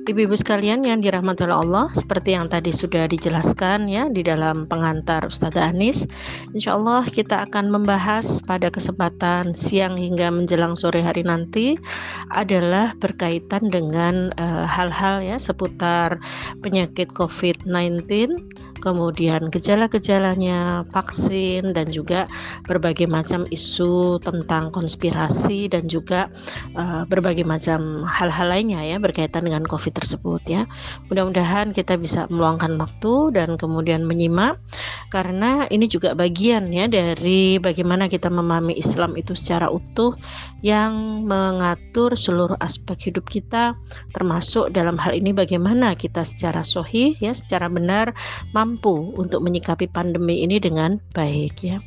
Ibu-ibu sekalian yang dirahmati oleh Allah, seperti yang tadi sudah dijelaskan ya di dalam pengantar Ustazah Anis, insya Allah kita akan membahas pada kesempatan siang hingga menjelang sore hari nanti adalah berkaitan dengan eh, hal-hal uh, ya seputar penyakit COVID-19 kemudian gejala-gejalanya, vaksin dan juga berbagai macam isu tentang konspirasi dan juga uh, berbagai macam hal-hal lainnya ya berkaitan dengan COVID tersebut ya. Mudah-mudahan kita bisa meluangkan waktu dan kemudian menyimak karena ini juga bagian ya dari bagaimana kita memahami Islam itu secara utuh yang mengatur seluruh aspek hidup kita termasuk dalam hal ini bagaimana kita secara sohih ya secara benar mampu untuk menyikapi pandemi ini dengan baik ya.